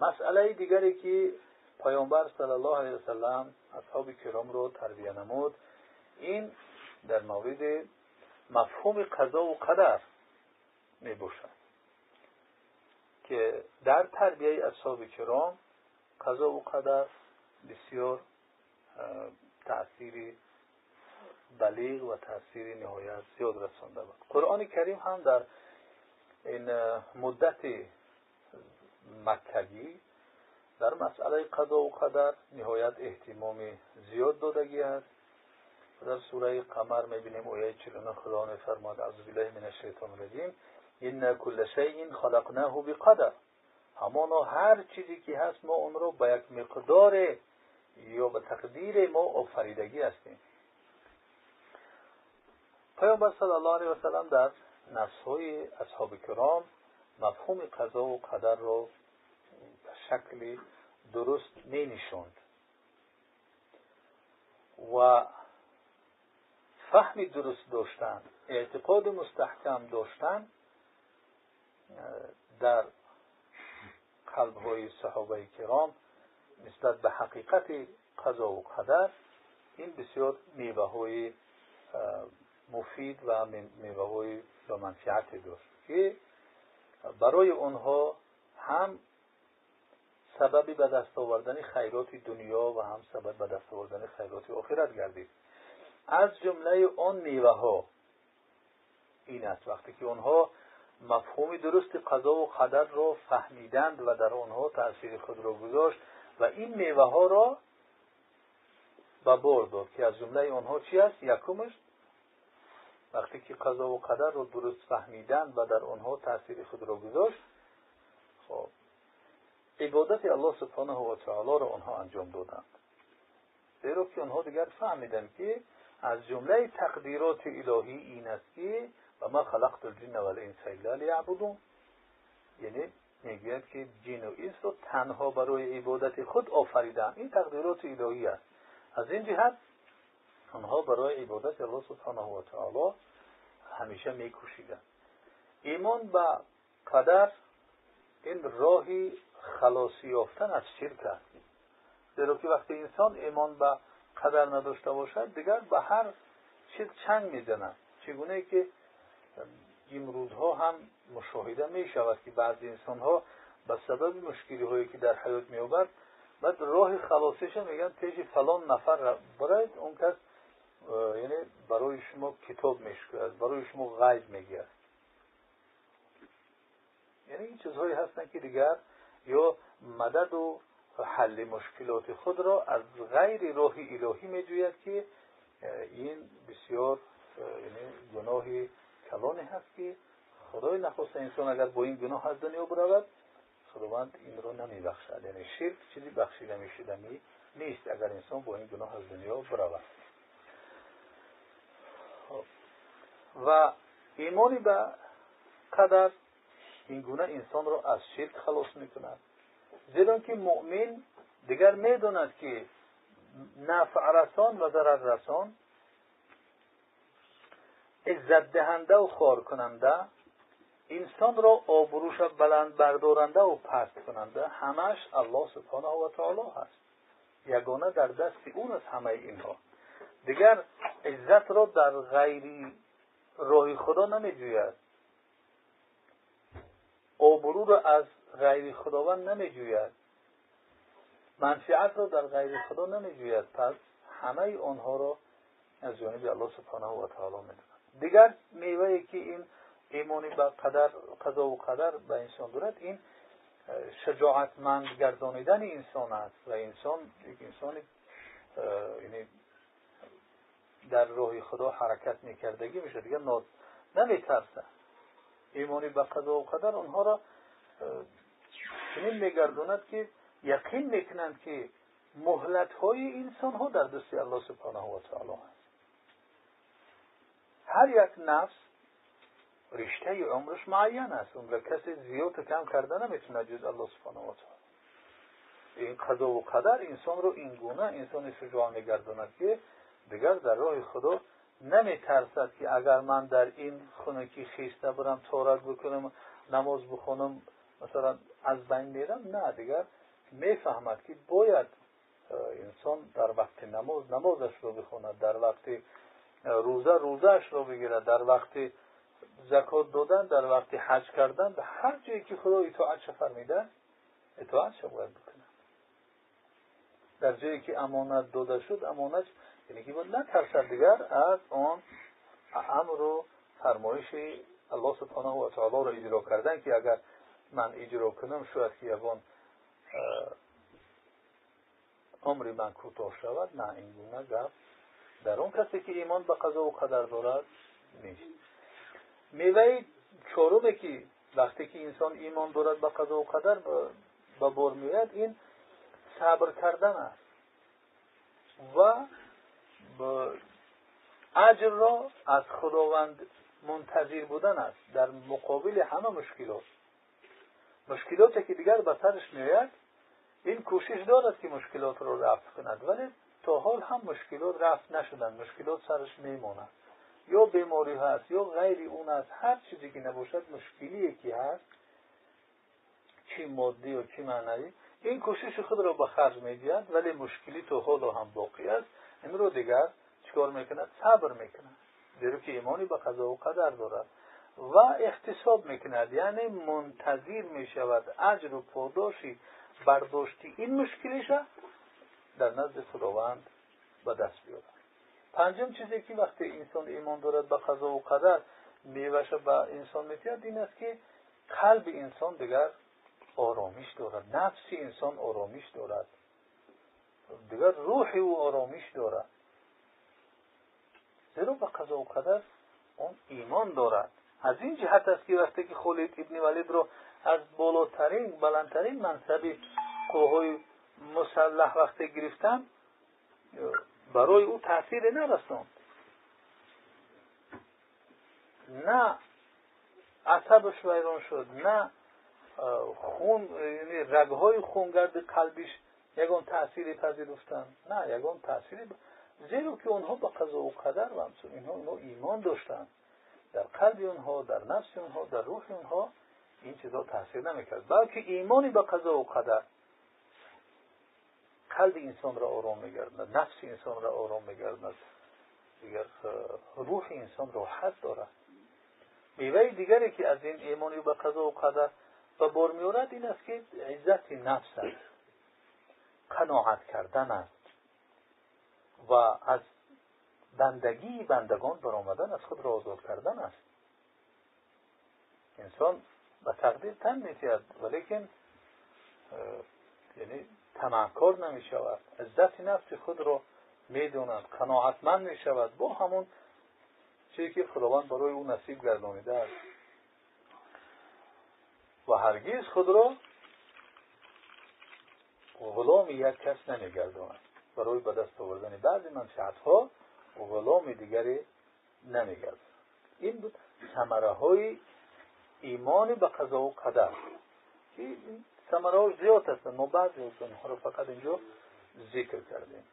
مسئله دیگری که پیامبر صلی الله علیه وسلم اصحاب کرام رو تربیه نمود این در مورد مفهوم قضا و قدر می باشد که در تربیه اصحاب کرام قضا و قدر بسیار تأثیری بلیغ و تأثیر نهایت زیاد رسانده بود. قرآن کریم هم در این مدت مکگی در مسئله قضا و قدر نهایت احتمام زیاد دادگی است. در سوره قمر می‌بینیم آیه 49 خدا میفرماد اعوذ بالله من الشیطان الرجیم. ان کل شیء خلقناه بقدر. همانا هر چیزی که هست ما اون رو با یک مقدار یا به تقدیر ما آفریدگی هستیم. پیامبر صلی الله علیه وسلم در نصهای اصحاب کرام مفهوم قضا و قدر رو به شکلی درست می و فهم درست داشتن اعتقاد مستحکم داشتن در قلب های صحابه کرام نسبت به حقیقت قضا و قدر این بسیار میوه های مفید و میوه های با منفعت داشت که برای آنها هم سببی به دست آوردن خیرات دنیا و هم سبب به دست آوردن خیرات آخرت گردید. از جمله آن میوه ها این است. وقتی که آنها مفهوم درست قضا و قدر را فهمیدند و در آنها تاثیر خود را گذاشت و این میوه ها را به بار داد که از جمله آنها چی است؟ یکمش وقتی که قضا و قدر را درست فهمیدند و در آنها تاثیر خود را گذاشت خب عبادت الله سبحانه و تعالی را آنها انجام دادند. زیرا که آنها دیگر فهمیدند که از جمله تقدیرات الهی این است که و ما خلقت الجن و الانس الا لیعبدون یعنی می‌گوید که جن و انس رو تنها برای عبادت خود آفریدن این تقدیرات الهی است. از این جهت آنها برای عبادت الله سبحانه و تعالی همیشه میکوشیدند. ایمان به قدر این راهی خلاصی یافتن از شرک است. زیرا که وقتی انسان ایمان به قدر نداشته باشد دیگر به هر چیز چنگ می‌زند چگونه که امروزها هم مشاهده می شود که بعضی انسان ها به سبب مشکلی هایی که در حیات می آورد بعد راه خلاصش میگن پیش فلان نفر برای اون کس یعنی برای شما کتاب میشکرد برای شما غیب میگه. یعنی این چیزهایی هستن که دیگر یا مدد و حل مشکلات خود را از غیر راه الهی میجوید که این بسیار یعنی گناهی کلانی هست که خدای نخواست انسان اگر با این گناه از دنیا برود خداوند این رو نمیبخشد. یعنی شرک چیزی بخشیده میشدنی نیست اگر انسان با این گناه از دنیا برود خب. و ایمانی به قدر این گونه انسان را از شرک خلاص می‌کند. زیرا که مؤمن دیگر می‌داند که نفع رسان و ضرر رسان عزت دهنده و خار کننده انسان را آبروش بلند بردارنده و پست کننده همش الله سبحانه و تعالی هست. یگانه در دست اون از همه اینها. دیگر عزت را در غیری راه خدا نمیجوید. آبرو را از غیر خداوند نمیجوید. منفعت را در غیر خدا نمیجوید. پس همه آنها را از جانب الله سبحانه و تعالی می‌دهد دیگر میوه که این ایمانی به قدر قضا و قدر به انسان دارد این شجاعتمند گردانیدن انسان است. و انسان یک انسان در راه خدا حرکت میکردگی میشه. دیگر نمیترسه. ایمانی به قضا و قدر اونها را چنین میگرداند که یقین می‌کنند که مهلت های انسان ها در دست الله سبحانه و تعالی هست. هر یک نفس رشته عمرش معین است. اون کسی زیاد کم کرده نمی‌تونه جز الله سبحانه و تعالی. این قضا و قدر انسان رو این گونه انسان شجاع میگرداند که دیگر در راه خدا نمیترسد که اگر من در این خونه که خیسته برم تارک بکنم نماز بخونم مثلا از بین میرم نه دیگر می‌فهمد که باید انسان در وقت نماز نمازش رو بخوند در وقت روزه روزهش رو بگیرد در وقت زکات دادن در وقت حج کردن به هر جایی که خدا اطاعت فرمیده اطاعت باید بکنه. در جایی که امانت داده شد امانت که باید نترسد دیگر از آن امر و فرمایش الله سبحانه و تعالی را اجرا کردن که اگر من اجرا کنم شاید که یکان عمری من کوتاه شود. نه این گونه گفت. در اون کسی که ایمان به قضا و قدر دارد نیست. میوه چهارمه که وقتی که انسان ایمان دارد به قضا و قدر به بار این صبر کردن است. و اجر را از خداوند منتظر بودن است. در مقابل همه مشکلات. مشکلاتی که دیگر به سرش میآید این کوشش دارد که مشکلات را رفت کند. ولی تا حال هم مشکلات رفت نشدن مشکلات سرش میماند. یا بیماری هست یا غیر اون است هر چیزی که نباشد مشکلی که هست چی مادی و چی معنوی این کوشش خود را به خرج می‌دهد ولی مشکلی تا حال هم باقی است. این رو دیگر چکار می‌کند صبر می‌کند زیرا که ایمانی به قضا و قدر دارد و احتساب می‌کند یعنی منتظر می‌شود اجر و پاداشی برداشتی. این مشکلش در نزد خداوند به دست بیارد. پنجم چیزی که وقتی انسان ایمان دارد به قضا و قدر میوش به انسان میتید این است که قلب انسان دیگر آرامش دارد. نفس انسان آرامش دارد. دیگر روح او آرامش دارد. زیرا به قضا و قدر اون ایمان دارد. از این جهت است که وقتی که خالد ابن ولید رو از بالاترین بلندترین منصبی قوهای مسلح وقتی گرفتن برای او تاثیر نرسوند نه عصبش ویران شد نه خون یعنی رگهای خونگرد قلبش یگان تأثیری پذیرفتن. نه یگان تأثیری ب... زیرا که اونها به قضا و قدر و همچون اینها اینها ایمان داشتن. در قلب اونها در نفس اونها در روح اونها این چیزا تاثیر نمی‌کرد. بلکه ایمانی به قضا و قدر. قلب انسان را آرام میگردند نفس انسان را آرام میگردند دیگر روح انسان راحت دارد. میوه دیگری که از این ایمانی به قضا و قدر و بار میورد این است که عزت نفس است. قناعت کردن است. و از بندگی بندگان برآمدن از خود را آزاد کردن است. انسان به تقدیر تن میتید ولیکن یعنی تمکار نمی شود عزت نفس خود را می‌دوند قناعتمند می شود با همون چیزی که خداوند برای او نصیب گردانیده است. و هرگیز خود را غلام یک کس نمیگرداند. برای به دست آوردن بعضی منشأت ها غلام دیگری نمیگرداند. این بود ثمره های ایمان به قضا و قدر. ثمره ها زیاد هستند. ما بعضی از اونها رو فقط اینجا ذکر کردیم.